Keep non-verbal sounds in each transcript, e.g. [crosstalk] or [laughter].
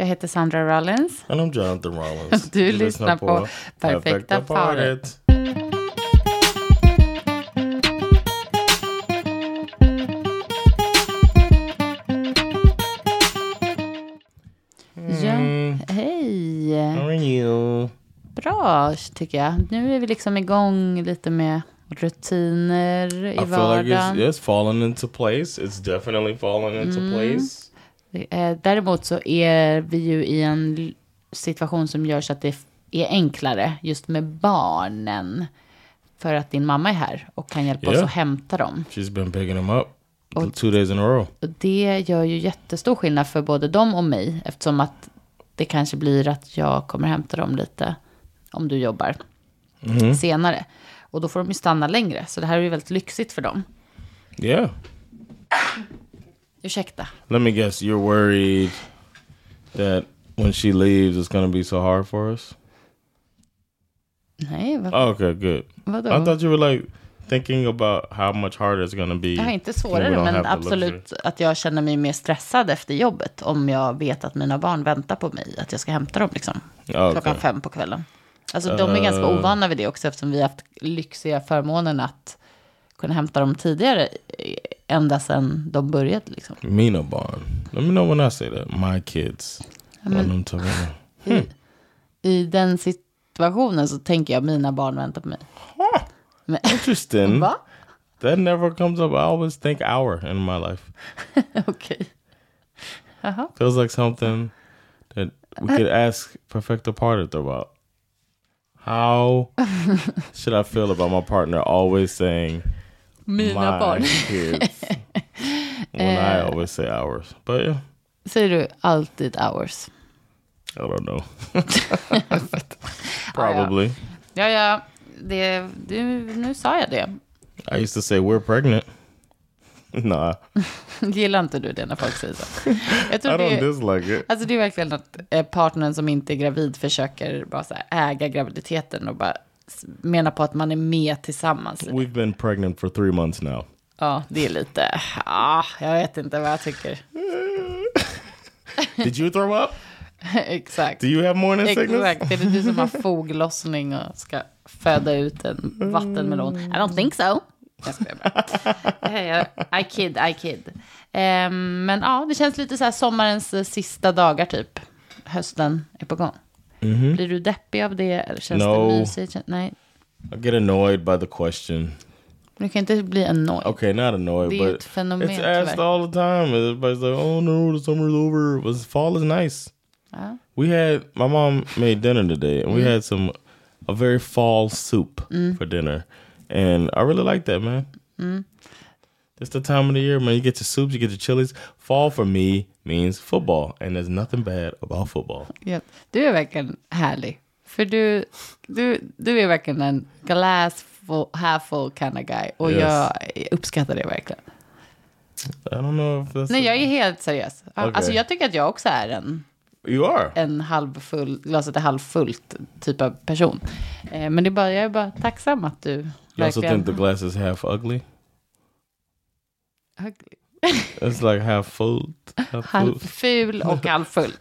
Jag heter Sandra Rollins. And I'm Jonathan Rollins. [laughs] Du lyssnar på Perfekta paret. Ja, hej. How are you? Bra, tycker jag. Nu är vi liksom igång lite med rutiner i I feel like vardagen. it's, it's fallen into place. It's definitely fallen into Mm. place. Eh, Däremot så är vi ju i en situation som gör så att det är enklare just med barnen. För att din mamma är här och kan hjälpa oss Ja. att hämta dem. She's been picking them up two days in a row. Och det gör ju jättestor skillnad för både dem och mig. Eftersom att det kanske blir att jag kommer hämta dem lite om du jobbar senare. Och då får de ju stanna längre. Så det här är ju väldigt lyxigt för dem. Yeah. Ursäkta. Let me guess. You're worried that when she leaves, it's to be so hard for us. Nej, vad, Oh, okay, good. vadå? I thought you were like thinking about how much harder it's to be. Jag har inte svårare, men absolut att jag känner mig mer stressad efter jobbet. Om jag vet att mina barn väntar på mig, att jag ska hämta dem liksom. Oh, Klockan okay. fem på kvällen. Alltså de är ganska Eh. ovana vid det också, eftersom vi har haft lyxiga förmånen att kunna hämta dem tidigare, ända sedan de började liksom. Mina barn. Let me know when I say that. My kids. Want them to remember. I den situationen så tänker jag mina barn väntar på mig. Men, Interesting. [laughs] va? That never comes up. I always think hour in my life. [laughs] Okej. Jaha. Feels like something that we could ask Perfecta Parted about. How [laughs] should I feel about my partner always saying Mina my barn. kids [laughs] when I always say hours? But yeah, Säger du alltid hours? I don't know. [laughs] Probably. Ja, ja. Det, du, nu sa jag det. I used to say we're pregnant. [laughs] nah, Gillar inte du det när folk säger så? Jag I tror don't det, dislike it. alltså det är verkligen att eh, partnern som inte är gravid försöker bara äga graviditeten och bara menar på att man är med tillsammans. We've been pregnant for three months now. Ja, det är lite, ah, jag vet inte vad jag tycker. Did you throw up? [laughs] Exakt. Do you have morning sickness? Exakt, det är du som har [laughs] foglossning och ska föda ut en vattenmelon. I don't think so. Jag skojar bara. [laughs] Eh, I kid, I kid. Ehm, men ja, det känns lite så här sommarens eh, sista dagar typ. Hösten är på gång. Blir du deppig av det? Eller känns No. det mysigt? Nej, I get annoyed by the question. du kan inte bli annoyed. Okay, not annoyed, Det är ett fenomen, it's asked tyvärr. all the time. Everybody's like, "Oh no, the summer's over." But fall is nice. Ja. We had my mom made dinner today, and we had some a very fall soup for dinner, and I really like that, man. It's the time of the year, man. You get your soups, you get your chilies. Fall for me means football, and there's nothing bad about football. Ja, Du är verkligen härlig. För du, du, du är verkligen en glass full, half full kind of guy. Och Yes. jag uppskattar det verkligen. I don't know if that's Nej, jag är helt seriös. Okej. Alltså, jag tycker att jag också är en, you are. en halvfull, glaset är halvfullt typ av person. Eh, men det är bara, jag är bara tacksam att du You also verkligen... think the glass is half ugly? Ugly. [laughs] It's like full. Halvful och [laughs] halvfull.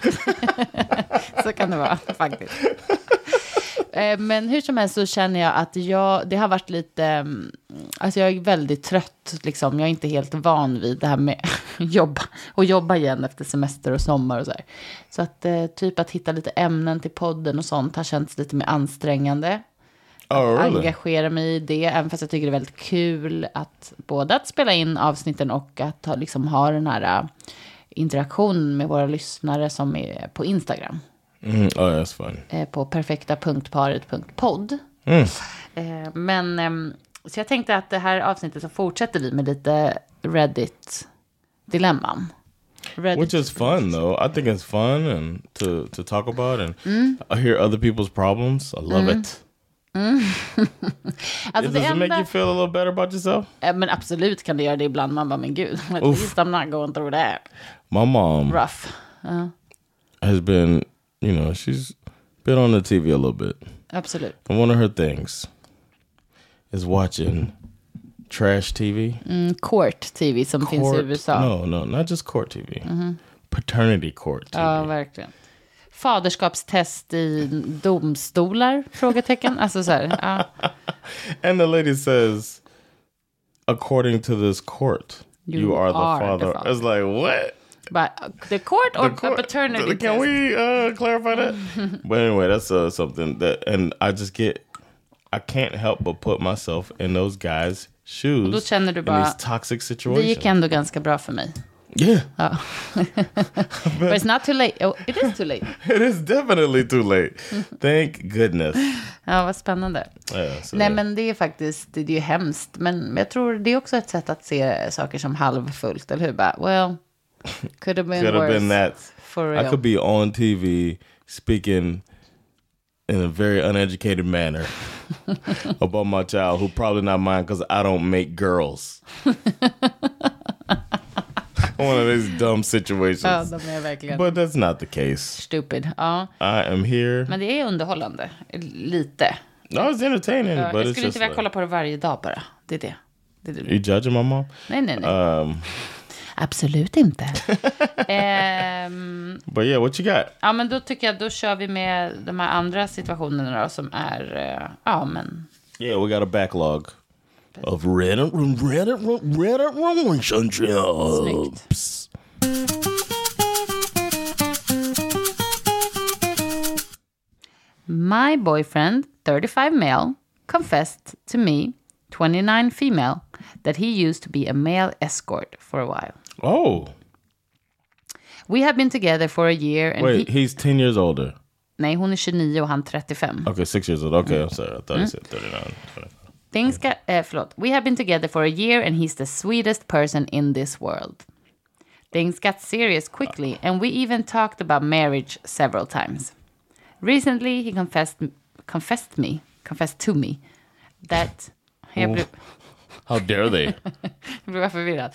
[laughs] så kan det vara faktiskt. Eh, Men hur som helst så känner jag att jag, det har varit lite, mm, alltså jag är väldigt trött liksom. Jag är inte helt van vid det här med jobba och jobba igen efter semester och sommar och så här. Så att eh, typ att hitta lite ämnen till podden och sånt har känts lite mer ansträngande. Oh, really? engagera mig i det, även fast jag tycker det är väldigt kul att både att spela in avsnitten och att ha, liksom, ha den här äh, interaktionen med våra lyssnare som är på Instagram. Mm, oh, that's fun. Eh, på perfekta.paret.podd. Mm. Eh, men, ehm, så jag tänkte att det här avsnittet så fortsätter vi med lite Reddit-dilemman. Ready Which is fun [laughs] though. I think it's fun and to to talk about and Mm. I hear other people's problems. I love it. [laughs] Alltså Does det it make you feel a little better about yourself? Men absolut kan det göra det ibland. Man bara, men gud, at least I'm not going through that. My mom Rough. Ja, has been, you know, she's been on the TV a little bit. absolut. And one of her things is watching trash TV. Mm, court TV som finns i USA. No, no, not just court TV. Paternity court TV. Ja, verkligen. Faderskapstest i domstolar? Frågetecken. Alltså så här, ja. And the lady says, according to this court, you, are, the, father. father. It's like, what? But the court or The court- paternity Can test? we uh, clarify that? [laughs] but anyway, that's uh, something that, and I just get, I can't help but put myself in those guys' shoes då känner du in bara, these toxic Det situations. gick ändå ganska bra för mig. Yeah, [laughs] But it's not too late. Oh, it is too late. [laughs] it is definitely too late. Thank goodness. Ja, vad spännande. Yeah, so Nej, men det är faktiskt, det är ju hemskt. Men jag tror det är också ett sätt att se saker som halvfullt, eller hur? Bara, well, could have been could have worse. been that. For I real. could be on TV speaking in a very uneducated manner [laughs] about my child, who probably not mine because I don't make girls. [laughs] One of these dumb Ja, situations. de är verkligen But that's not the case. stupid. Ja, I am here. men det är underhållande. Lite. No, it's entertaining, Ja, but jag skulle inte vilja like, kolla på det varje dag bara. Det är det. det, är det. you judging my mom? Nej, nej, nej. Um, Absolut inte. [laughs] Ehm, but yeah, what you got? ja, men då tycker jag då kör vi med de här andra situationerna då, som är, eh, ja men, Yeah, we got a backlog of Reddit, Reddit, Reddit relationships. My boyfriend, 35 male, confessed to me, 29 female, that he used to be a male escort for a while. Oh, We have been together for a year and wait, he... he's 10 years older. Nej, hon är 29 och han 35. Okay, six years old. Okay, I'm sorry. I thought he said 39. Things got, eh, förlåt. We have been together for a year and he's the sweetest person in this world. Things got serious quickly and we even talked about marriage several times. Recently he confessed confessed me, confessed to me that [laughs] jag blev, [laughs] How dare they? [laughs] jag blev förvirrad.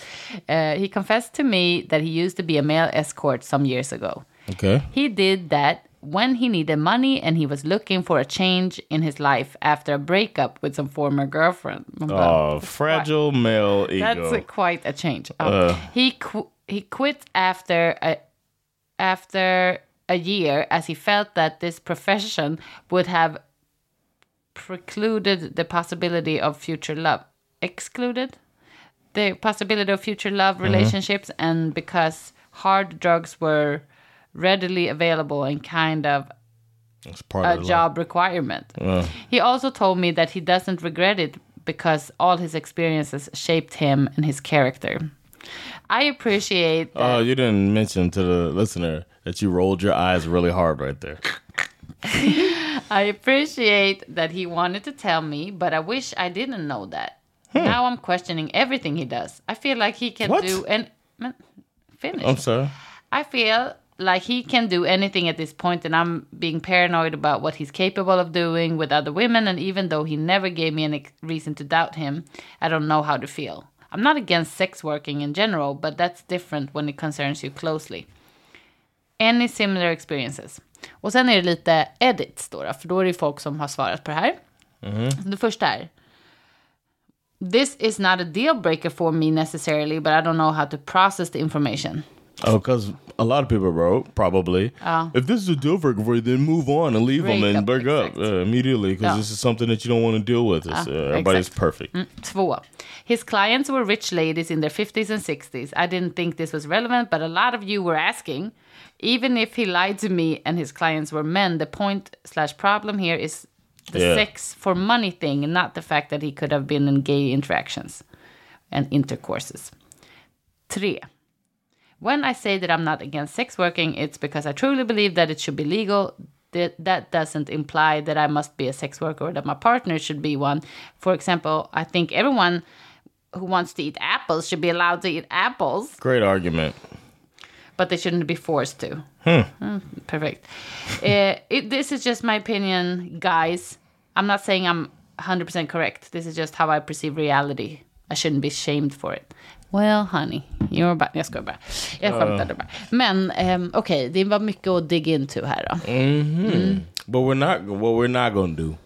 Eh, he confessed to me that he used to be a male escort some years ago. okay. He did that when he needed money and he was looking for a change in his life after a breakup with some former girlfriend. Oh, fragile male ego. That's a, quite a change. Oh. he qu- he quit after a after a year as he felt that this profession would have precluded the possibility of future love. Excluded the possibility of future love mm-hmm. relationships and because hard drugs were readily available and kind of a of job requirement. He also told me that he doesn't regret it because all his experiences shaped him and his character. I appreciate. Oh, you didn't mention to the listener that you rolled your eyes really hard right there. [laughs] I appreciate that he wanted to tell me, but I wish I didn't know that. Hmm. Now I'm questioning everything he does. I feel like he can What? do and finish. I'm sorry. I feel like he can do anything at this point, and I'm being paranoid about what he's capable of doing with other women. And even though he never gave me any reason to doubt him, I don't know how to feel. I'm not against sex working in general, but that's different when it concerns you closely. Any similar experiences? Och sen är det lite edits då, då för då är det folk som har svarat på det här. Mm-hmm. Det första är. This is not a deal breaker for me necessarily, but I don't know how to process the information. Oh, because a lot of people wrote probably. If this is a deal breaker for you, then move on and leave them and up, break up uh, immediately because this is something that you don't want to deal with. It's, uh, everybody's exact. perfect. Två. His clients were rich ladies in their 50s and 60s. I didn't think this was relevant, but a lot of you were asking. Even if he lied to me and his clients were men, the point slash problem here is the Yeah. sex for money thing, and not the fact that he could have been in gay interactions and intercourses. Three. When I say that I'm not against sex working, it's because I truly believe that it should be legal. That, that doesn't imply that I must be a sex worker or that my partner should be one. For example, I think everyone who wants to eat apples should be allowed to eat apples. Great argument. but they shouldn't be forced to. Mm, perfect. Uh, [laughs] it, this is just my opinion, guys. I'm not saying I'm 100% correct. This is just how I perceive reality. I shouldn't be shamed for it. Well, honey, you're back. Jag skojar bara. Jag skämtade bara. Men um, okej, det var mycket att dig into här då. But we're not what we're not gonna do.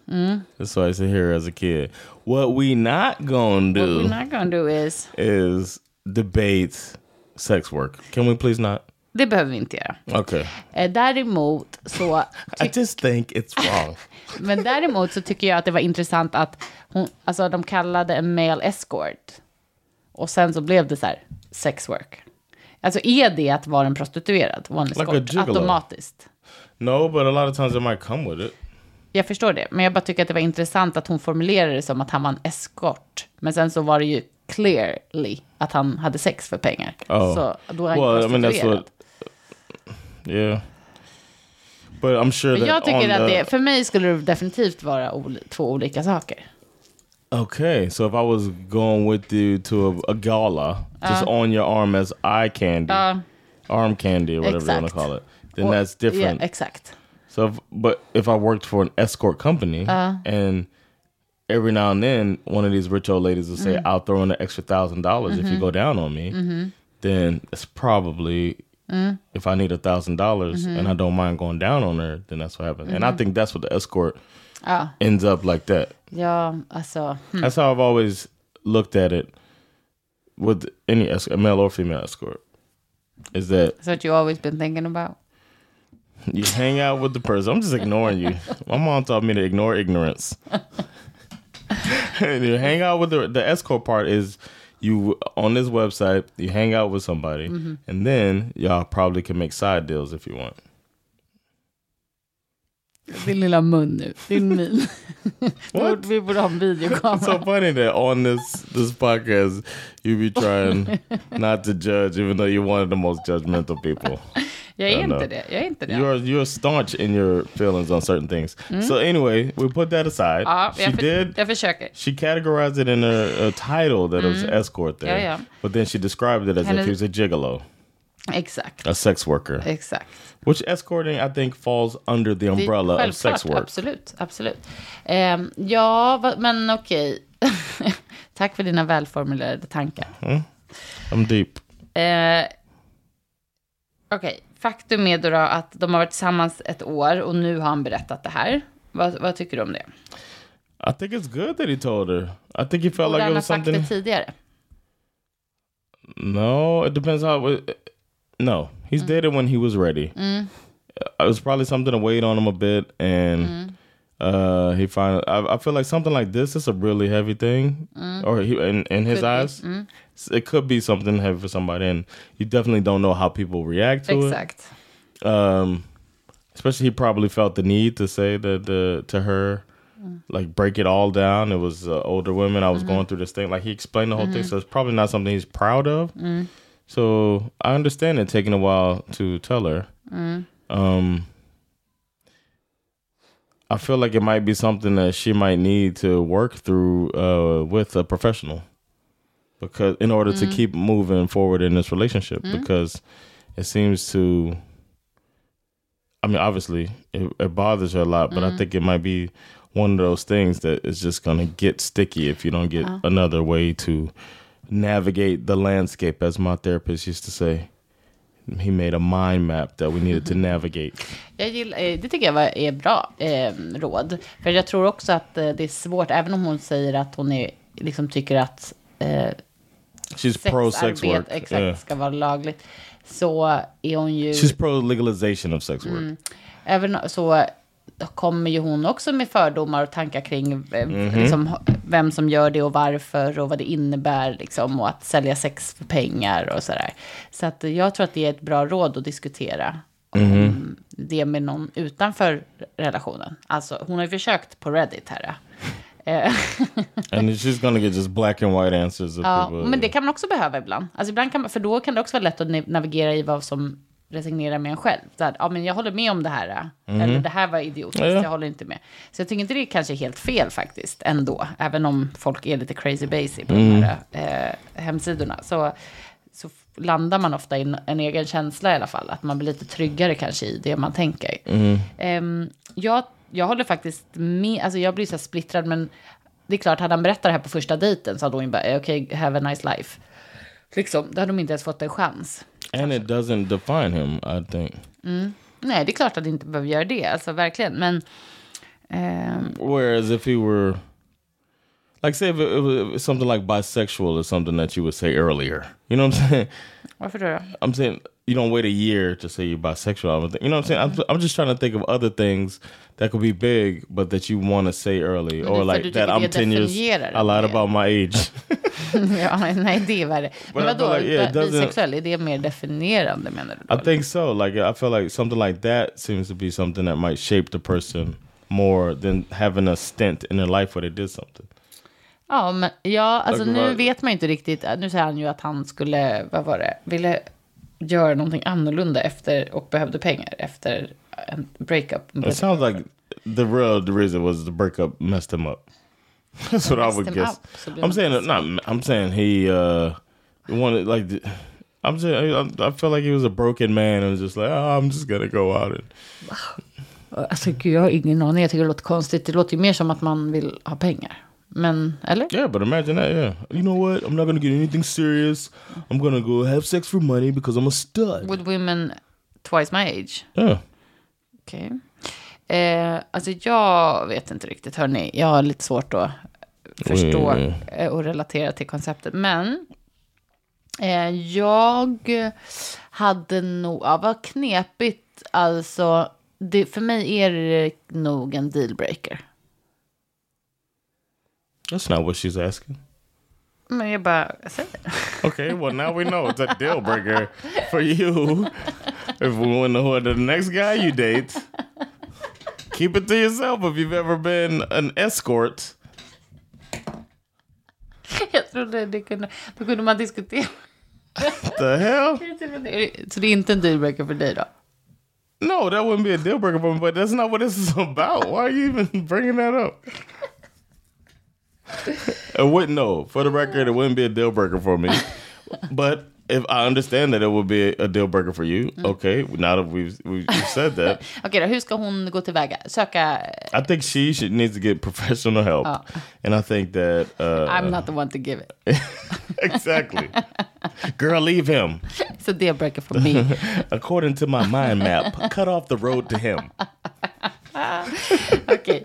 That's why I say here as a kid. What we not gonna do What we're not gonna do is... is debate sex work. Can we please not? Det behöver vi inte göra. Okay. Eh, däremot så... I just think it's wrong. [laughs] Men däremot så tycker jag att det var intressant att hon, alltså de kallade en male escort. Och sen så blev det så här, sex work. Alltså är det att vara en prostituerad, one Like escort, automatiskt? no, but a lot of times it might come with it. Jag förstår det, men jag bara tycker att det var intressant att hon formulerade det som att han var en eskort. Men sen så var det ju clearly att han hade sex för pengar. Oh. Så då är han Well, I mean, that's prostituerad. what. Yeah. But I'm sure that jag tycker att the- det, för mig skulle det definitivt vara oli, två olika saker. Okay, so if I was going with you to a, a gala, just on your arm as eye candy, Ja, arm candy or whatever you want to call it, then that's different. Ja, exakt. So, if, but if I worked for an escort company and every now and then one of these rich old ladies will say, mm. "I'll throw in an extra thousand dollars if you mm-hmm. go down on me," mm-hmm. then it's probably if I need a thousand dollars and I don't mind going down on her, then that's what happens. And I think that's what the escort Ja, ends up like that. ja alltså. hmm. That's how I've always looked at it with any esc- a male or female escort. Is that That's what you always been thinking about. you hang out with the person? I'm just ignoring you. [laughs] My mom taught me to ignore ignorance. [laughs] you hang out with the the escort part is you on this website. You hang out with somebody, mm-hmm. and then y'all probably can make side deals if you want. Din lilla mun nu, din min. [laughs] What? Vi borde ha en It's so videokamera. funny that on this this podcast you be trying not to judge, even though you're one of the most judgmental people. Jag är inte det, jag är inte det. You're you're staunch in your feelings on certain things. So anyway, we put that aside. Ja, she jag, did. jag försöker. She categorized it in a, a title that it was escort there, Yeah, yeah. but then she described it as And if he was a gigolo, Exakt, a sex worker, exakt. which escorting I think falls under the Det umbrella of självklart, sex work. Absolut, absolut. Ehm, ja, va- men okej. [laughs] Tack för dina välformulerade tankar. I'm deep. Eh, Okej, faktum är då, då att de har varit tillsammans ett år och nu har han berättat det här. Vad, vad tycker du om det? I think it's good that he told her. I think he felt Borde like it han ha was sagt something. det tidigare? No, it depends how. It, no, he's Mm. did it when he was ready. Uh, It was probably something to wait on him a bit, and Mm. uh, he finally. I, I feel like something like this is a really heavy thing, or he in, in his Mm. Could be. Mm. eyes, it could be something heavy for somebody, and you definitely don't know how people react to Exakt. it. Um, especially, he probably felt the need to say that the to her. Mm. Like break it all down. It was uh, older women. I was Mm-hmm. going through this thing. Like he explained the whole thing, so it's probably not something he's proud of. Mm. So I understand it taking a while to tell her. Mm. Um, I feel like it might be something that she might need to work through uh, with a professional, because in order Mm. to keep moving forward in this relationship, because it seems to. I mean, obviously, it, it bothers her a lot, but Mm. I think it might be one of those things that is just going to get sticky if you don't get Oh. another way to navigate the landscape, as my therapist used to say. He made a mind map that we needed to navigate. Jag gillar, eh, det tycker jag var, är bra eh, råd. För jag tror också att eh, det är svårt, även om hon säger att hon är, liksom tycker att eh, She's pro sex work. exakt, Yeah. ska vara lagligt, så är hon ju... She's pro legalization of sex work. Mm. Även så kommer ju hon också med fördomar och tankar kring eh, Mhm. liksom, vem som gör det och varför och vad det innebär liksom, och att sälja sex för pengar och sådär. Så att jag tror att det är ett bra råd att diskutera om Mhm. det med någon utanför relationen. Alltså, hon har ju försökt på Reddit här. Eh, And she's gonna get just black and white answers Ja, people. men det kan man också behöva ibland. Alltså ibland kan man, för då kan det också vara lätt att na- navigera i vad som resignerar med en själv. Så här, ja, men jag håller med om det här. Eller det här var idiotiskt, Ja, ja. jag håller inte med. Så jag tycker inte det är kanske helt fel faktiskt, ändå. Även om folk är lite crazy basic på de här eh, hemsidorna. Så, så landar man ofta i en, en egen känsla i alla fall. Att man blir lite tryggare kanske i det man tänker. Ehm, jag, jag håller faktiskt med, alltså jag blir så här splittrad, men det är klart, hade han berättat det här på första dejten så hade hon bara, "Eh, okej, have a nice life. Liksom, då hade de inte ens fått en chans. And it doesn't define him, I think. Nej, det är klart att det inte behöver göra det, alltså verkligen. Men ehm, Whereas if he were, like, say if it, was something like bisexual or something that you would say earlier, you know what I'm saying? varför då? I'm saying you don't wait a year to say you're bisexual. I don't think, you know what I'm saying? I'm, I'm just trying to think of other things that could be big, but that you want to say early, or like that I'm det 10 years. I lied about my age. [laughs] ja, nej, det är värre. Men I vadå, like, yeah, bisexuell, är det mer definierande menar du? I Då? think so. Like I feel like something like that seems to be something that might shape the person more than having a stint in their life where they did something. Ja, men ja, alltså Like, nu vet man inte riktigt. Nu säger han ju att han skulle, vad var det, ville göra någonting annorlunda efter och behövde pengar efter en breakup. It sounds like the real the reason was the breakup messed him up. [laughs] That's what I would guess. up, I'm saying not. I'm saying he uh wanted like. I'm saying I, I feel like he was a broken man and was just like, oh, I'm just gonna go out and Alltså gud, jag har ingen aning. Jag tycker det låter konstigt. Det låter ju mer som att man vill ha pengar. Men, eller? yeah. But imagine that, yeah. You know what? I'm not gonna get anything serious. I'm gonna go have sex for money because I'm a stud. With women twice my age. Yeah. Okej. Eh, alltså jag vet inte riktigt, hörni. Jag har lite svårt att förstå Mm. eh, och relatera till konceptet. Men eh, jag hade nog, ja vad knepigt, alltså. Det, för mig är det nog en dealbreaker. That's not what she's asking. Men jag bara, jag säger det. Okay, well now we know it's a deal breaker [laughs] for you. If we want to who the next guy you date, keep it to yourself. If you've ever been an escort, [laughs] Jag trodde det kunde, då kunde man diskutera. [laughs] the hell? Så det är inte en dealbreaker för dig då? No, that wouldn't be a deal breaker for me. But that's not what this is about. Why are you even bringing that up? It wouldn't. No, for the record, it wouldn't be a deal breaker for me. but if I understand that it would be a deal breaker for you, okay. Now that we've we've, said that. [laughs] okay, då, hur ska hon gå tillväga? Söka... I think she should needs to get professional help, and I think that uh, I'm not the one to give it. [laughs] exactly. Girl, leave him. [laughs] It's a deal breaker for me. According to my mind map, cut off the road to him. Okej.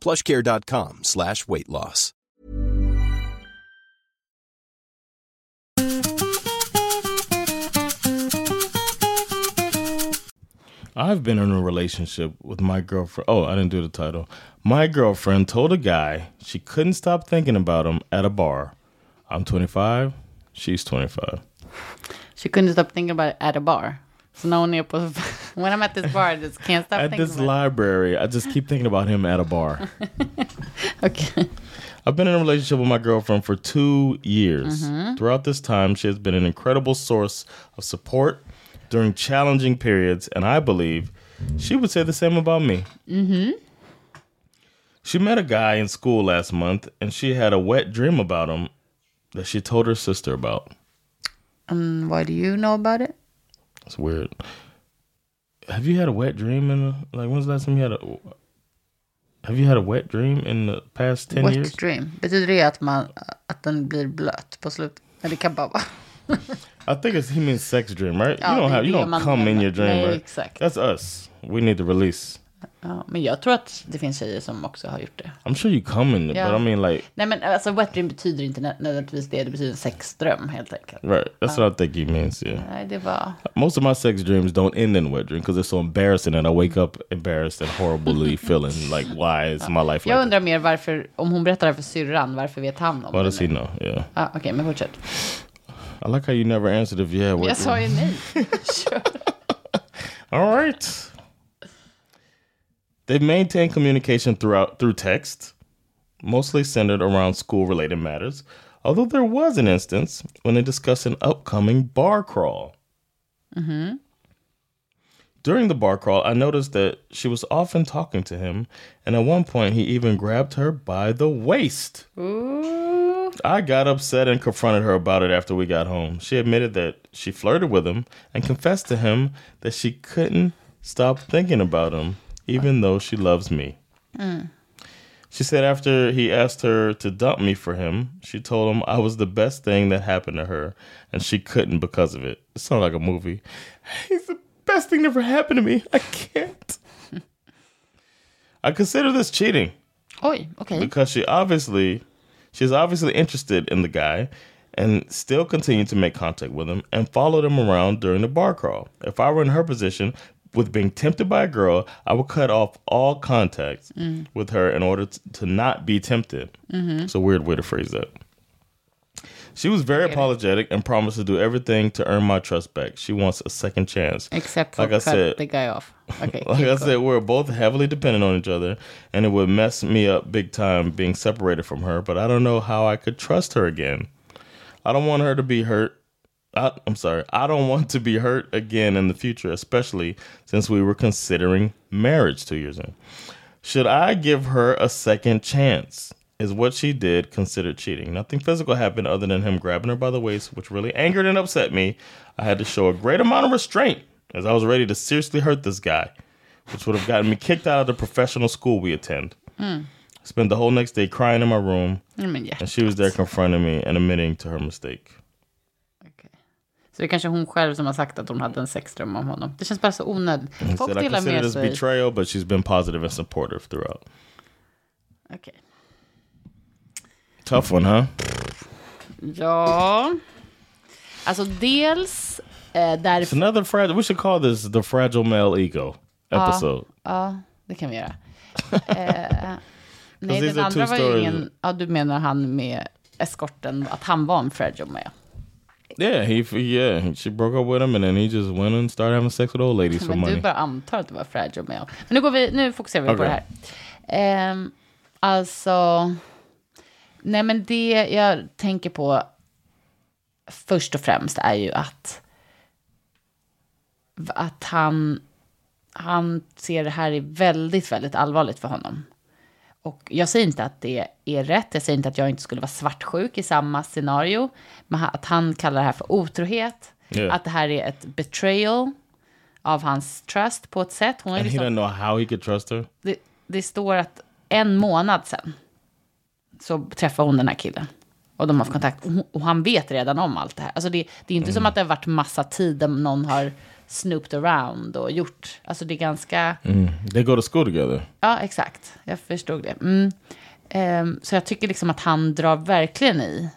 plushcare.com slash weight loss. I've been in a relationship with my girlfriend. Oh, I didn't do the title. My girlfriend told a guy she couldn't stop thinking about him at a bar. I'm 25. She's 25. She couldn't stop thinking about it at a bar. So now hon är på... When I'm at this bar, I just can't stop At this library, I just keep thinking about him at a bar. [laughs] Okay. I've been in a relationship with my girlfriend for two years. Throughout this time, she has been an incredible source of support during challenging periods, and I believe she would say the same about me. Mm-hmm. She met a guy in school last month, and she had a wet dream about him that she told her sister about. And why do you know about it? It's weird. Have you had a wet dream in the, like when's the last time you had a have you had a wet dream in the past 10 Wet years? dream. Betyder det att, man, att den blir blöt på slutet? Eller det kan bara vara... I think it's, he means sex dream, right? Ja, you don't have you don't come in your dream, Nej, right? exakt. That's us. We need to release. Ja, men jag tror att det finns tjejer som också har gjort det. I'm sure you come in it, Yeah. but I mean like Nej men alltså wet dream betyder inte nö- nödvändigtvis det, det betyder sexdröm helt enkelt. right. That's what I think he means. Yeah. Nej, det var... Most of my sex dreams don't end in wet dream because it's so embarrassing and I wake up embarrassed and horribly [laughs] feeling like why is my life like Jag undrar mer varför, om hon berättar det för syrran, varför vet han om What det does he know? Yeah. Ja, Okej, men fortsätt. I like how you never answered if yeah. What, Jag sa ju nej. Kör. [laughs] All right. They've maintained communication throughout through text, mostly centered around school-related matters. Although there was an instance when they discussed an upcoming bar crawl. Mm-hmm. During the bar crawl, I noticed that she was often talking to him, and at one point, he even grabbed her by the waist. Ooh. I got upset and confronted her about it after we got home. She admitted that she flirted with him and confessed to him that she couldn't stop thinking about him, even though she loves me. Mm. She said after he asked her to dump me for him, she told him I was the best thing that happened to her and she couldn't because of it. It sounds like a movie. He's the best thing that ever happened to me. I can't. I consider this cheating Oj, okej. because she obviously she's obviously interested in the guy and still continued to make contact with him and followed him around during the bar crawl. If I were in her position with being tempted by a girl, I would cut off all contacts mm. with her in order t- to not be tempted. Mm-hmm. It's a weird way to phrase that. She was very apologetic and promised to do everything to earn my trust back. She wants a second chance. Except for like I said, the guy off. [laughs] Okay. like I said, we're both heavily dependent on each other, and it would mess me up big time being separated from her. But I don't know how I could trust her again. I don't want her to be hurt. I, I'm sorry. I don't want to be hurt again in the future, especially since we were considering marriage two years in. Should I give her a second chance? Is what she did considered cheating? Nothing physical happened other than him grabbing her by the waist, which really angered and upset me. I had to show a great amount of restraint as I was ready to seriously hurt this guy, which would have gotten me kicked out of the professional school we attend. Spent the whole next day crying in my room, men and she was there confronting me and admitting to her mistake. Så det är kanske hon själv som har sagt att hon hade en sexdröm om honom. Det känns bara så onödigt. He Folk said, I delar consider med this sig. betrayal, but she's been positive and supportive throughout. Okej. Tough one, huh? Ja. Alltså dels eh, It's därför... another fragile. We should call this the fragile male ego episode. Ja, det kan vi göra. [laughs] Eh, nej, den andra var ju ingen... Ja, du menar han med eskorten, att han var en fragile med. Yeah, he yeah she broke up with him, and then he just went and started having sex with old ladies for money. du bara antar att det var fragile male. Men nu, går vi, nu fokuserar vi på Okej. det här. Ehm, alltså, nej men det jag tänker på först och främst är ju att, att han, han ser det här är väldigt, väldigt allvarligt för honom. Och jag säger inte att det är rätt, jag säger inte att jag inte skulle vara svartsjuk i samma scenario, men att han kallar det här för otrohet, Yeah. att det här är ett betrayal av hans trust på ett sätt. Hon ju and he liksom, didn't know how he could trust her. det, det står att en månad sen så träffade hon den här killen. Och de har haft kontakt. Och, han vet redan om allt det här. Alltså det, det är inte som att det har varit massa tid där någon har snooped around och gjort. Alltså det är ganska... They go to school together. Ja, exakt. Jag förstod det. Mm. Ehm, så jag tycker liksom att han drar verkligen i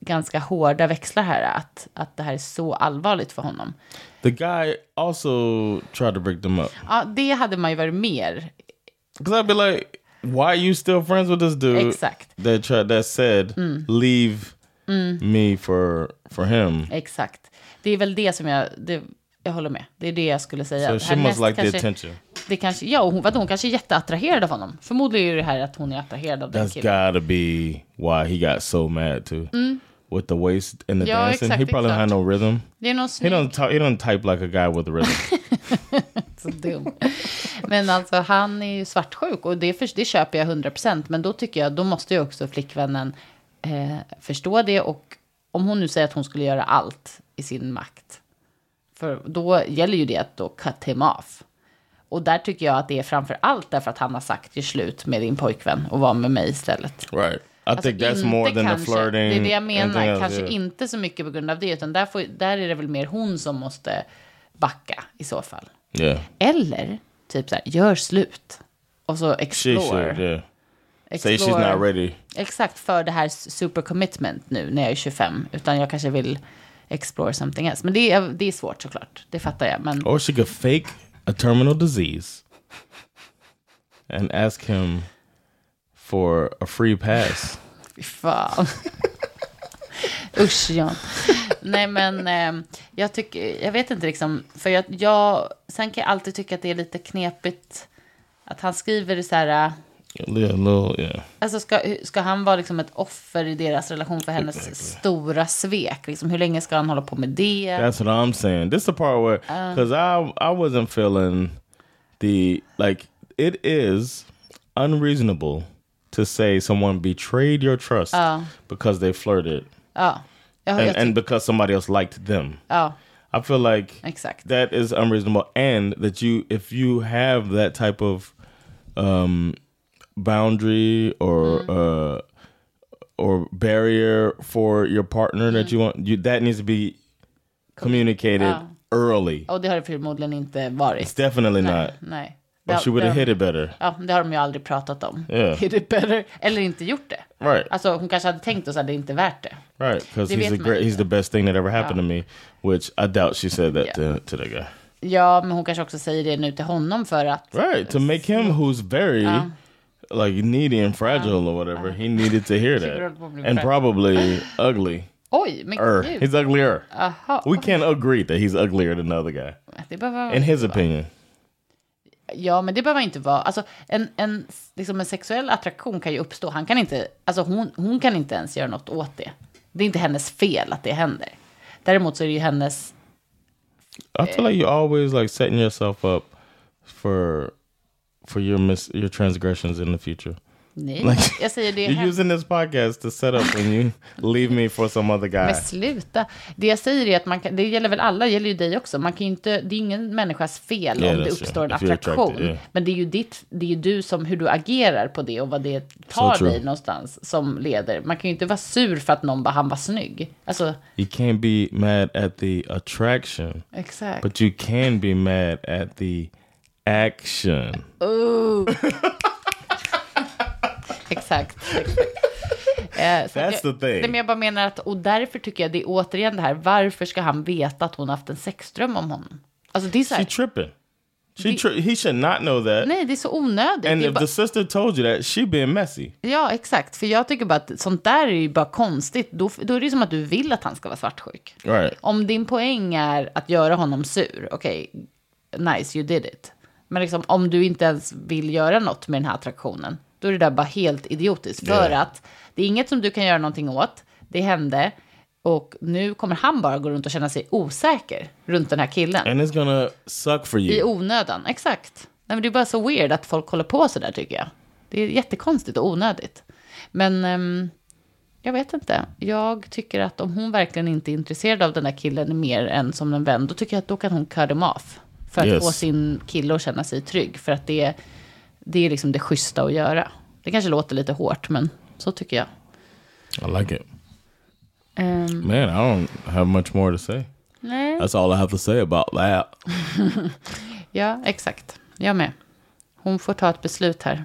ganska hårda växlar här. Att, att det här är så allvarligt för honom. The guy also tried to break them up. Ja, det hade man ju varit mer. Because I'd be like, why are you still friends with this dude? Exakt. That tried that said leave me for for him. Exakt. Det är väl det som jag... Det, jag håller med. Det är det jag skulle säga. So she must like the kanske- attention. Det kanske, ja, och hon, vadå, hon kanske är jätteattraherad av honom. Förmodligen är det här att hon är attraherad av den That's killen. gotta be why he got so mad too. With the waist and the Ja, dancing, he exakt, probably had exakt. no rhythm. Det är någon He snygg. don't talk, he don't type like a guy with a rhythm. [laughs] Så dum. Men alltså han är ju svartsjuk och det, för, det köper jag 100%. Men då tycker jag, då måste ju också flickvännen eh, förstå det. Och om hon nu säger att hon skulle göra allt i sin makt. För då gäller ju det att då cut him off. Och där tycker jag att det är framför allt därför att han har sagt gör slut med din pojkvän och var med mig istället. right. Alltså, think that's more than the kanske. flirting. Det är det jag menar. else, kanske yeah. inte så mycket på grund av det, utan där, får, där är det väl mer hon som måste backa i så fall. Yeah. Eller typ så här, gör slut. Och så She explore. should, yeah. Say she's explore. not ready. Exakt, för det här super commitment nu när jag är 25. Utan jag kanske vill explore something else. Men det är, det är svårt såklart, det fattar jag. Men Or she could fake a terminal disease and ask him for a free pass. [laughs] fy fan. [laughs] Usch, Jan. Nej, men eh, jag tycker, jag vet inte liksom, för jag, jag, sen kan jag alltid tycka att det är lite knepigt att han skriver så här, A little, little yeah. alltså ska, ska han vara liksom ett offer i deras relation för hennes stora svek? Liksom, hur länge ska han hålla på med det? That's what I'm saying. This is the part where, because I I wasn't feeling the like it is unreasonable to say someone betrayed your trust because they flirted jag and, and because somebody else liked them. ja I feel like exakt. that is unreasonable, and that you if you have that type of um, boundary or uh, or barrier for your partner that you want, you that needs to be communicated early. Och det har det förmodligen inte varit. It's definitely not. Nej. Or she would have hit it better. Ja, det har de ju aldrig pratat om. Yeah. Hit it better. Eller inte gjort det. Right. Alltså hon kanske hade tänkt och så det inte värt det. Right, because he's the great, he's the best thing that ever happened to me, which I doubt she said that Yeah. to, to the guy. Ja, men hon kanske också säger det nu till honom för att... Right, to make him who's very like needy and fragile or whatever, he needed to hear [laughs] that. And probably ugly. Oj, men Er. gud. He's uglier. Aha. We can't agree that he's uglier than the other guy. Det behöver In his opinion. Ja, men det behöver inte vara... Alltså, en, en, liksom en sexuell attraktion kan ju uppstå. Han kan inte, alltså hon, hon kan inte ens göra något åt det. Det är inte hennes fel att det händer. Däremot så är det ju hennes... I feel like you're always like setting yourself up for for your mis your transgressions in the future. Nej, Like, [laughs] jag säger det. You're using this podcast to set up when you leave me for some other guy. men sluta. Det jag säger är att man kan, det gäller väl alla, det gäller ju dig också. Man kan inte, det är ingen människas fel Yeah, om det uppstår true. en If attraktion. yeah. Men det är ju ditt, det är ju du som, hur du agerar på det och vad det tar true. dig någonstans som leder. Man kan ju inte vara sur för att någon bara, han var snygg. Alltså, You can't be mad at the attraction, exakt. but you can be mad at the action. [laughs] Exakt. exakt. Eh, så That's jag, the thing. Men jag bara menar att, och därför tycker jag det är återigen det här, varför ska han veta att hon har haft en sexdröm om honom? Alltså det är så She här, tripping. She tri- he should not know that. nej det är så onödigt. And det if bara, the sister told you that, she being messy. Ja, exakt. För jag tycker bara att sånt där är ju bara konstigt. Då, då är det som att du vill att han ska vara svartsjuk. Right. Om din poäng är att göra honom sur, okej, nice, you did it. Men liksom, om du inte ens vill göra något med den här attraktionen, då är det där bara helt idiotiskt. För Yeah. att det är inget som du kan göra någonting åt. Det hände. Och nu kommer han bara gå runt och känna sig osäker runt den här killen. And it's gonna suck for I you. onödan, exakt. Nej, men det är bara så weird att folk håller på så där tycker jag. Det är jättekonstigt och onödigt. Men ehm, jag vet inte. Jag tycker att om hon verkligen inte är intresserad av den där killen mer än som en vän, då tycker jag att då kan hon cut him off. För att Yes. få sin kille att känna sig trygg. För att det, det är liksom det schyssta att göra. Det kanske låter lite hårt, men så tycker jag. I like it. Ehm, Man, I don't have much more to say. nej, That's all I have to say about that. [laughs] ja, exakt. Jag med. Hon får ta ett beslut här.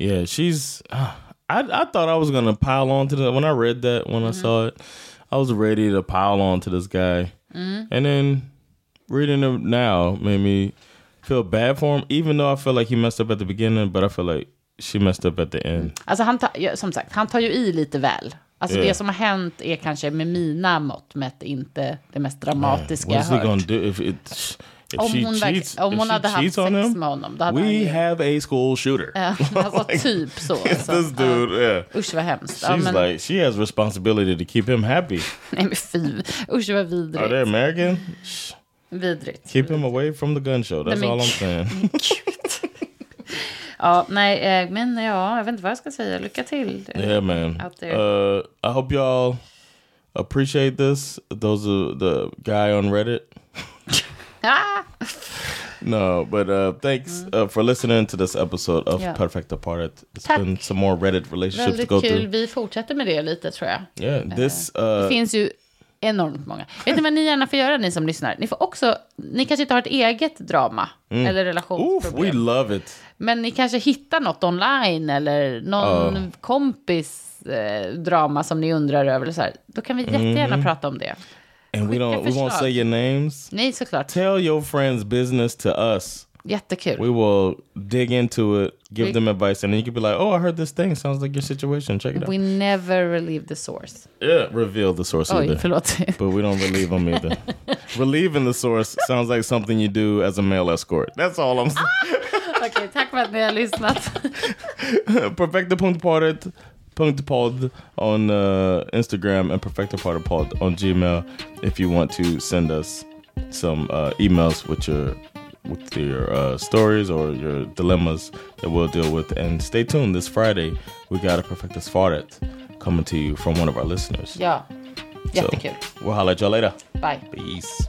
Yeah, she's. I I thought I was gonna pile on to the when I read that when I saw it, I was ready to pile on to this guy, and then reading it now made me feel bad for him. Even though I feel like he messed up at the beginning, but I feel like she messed up at the end. Alltså han tar, ja, som sagt, han tar ju i lite väl. Alltså Yeah. det som har hänt är kanske med mina mått mätt inte det mest dramatiska What jag hört. if it? If Om hon, cheats, om hon hade haft sex him, med honom, då hade we ju... have a school shooter. Ja, [laughs] alltså typ så. [laughs] Alltså. this dude, yeah. Usch vad hemskt. Ja, She's men, like she has responsibility to keep him happy. [laughs] nej men fy. Usch vad Are they vidrigt. American? Vidrigt. Keep him away from the gun show. That's men all I'm saying. [laughs] Ja, nej, eh, men ja, jag vet inte vad jag ska säga. Lycka till. yeah, man. Out there. Uh, I hope y'all appreciate this. Those are the guy on Reddit. [laughs] No, but uh, thanks uh, for listening to this episode of Ja. Perfect Apart. It's Tack. been some more Reddit relationships Väldigt to go kul. through. Vi fortsätter med det lite tror jag. Yeah, this Det uh, finns ju enormt många. Vet ni vad ni gärna får göra, ni som lyssnar? Ni får också, ni kanske inte har ett eget drama eller oof, we relationsproblem. love it. Men ni kanske hittar något online eller någon kompis eh, drama som ni undrar över. Eller så här. Då kan vi jättegärna prata om det. And we Skicka don't we won't förslag. say your names. Nej, såklart. Tell your friends business to us. Jättekul. We will dig into it, give We- them advice, and then you can be like, "Oh, I heard this thing. Sounds like your situation. Check it out." We never relieve the source. yeah, reveal the source Oj, either, förlåt. [laughs] but we don't relieve them either. [laughs] Relieving the source sounds like something you do as a male escort. That's all I'm saying. Okej, tack för att ni har lyssnat. [laughs] perfecta.parted.pod on uh, Instagram and perfectapartedpod on Gmail if you want to send us some uh, emails with your with your uh, stories or your dilemmas that we'll deal with. And stay tuned this Friday. We got a Perfectus Fartet coming to you from one of our listeners. Ja, So, jättekul. we'll holler at y'all later. Bye. Peace.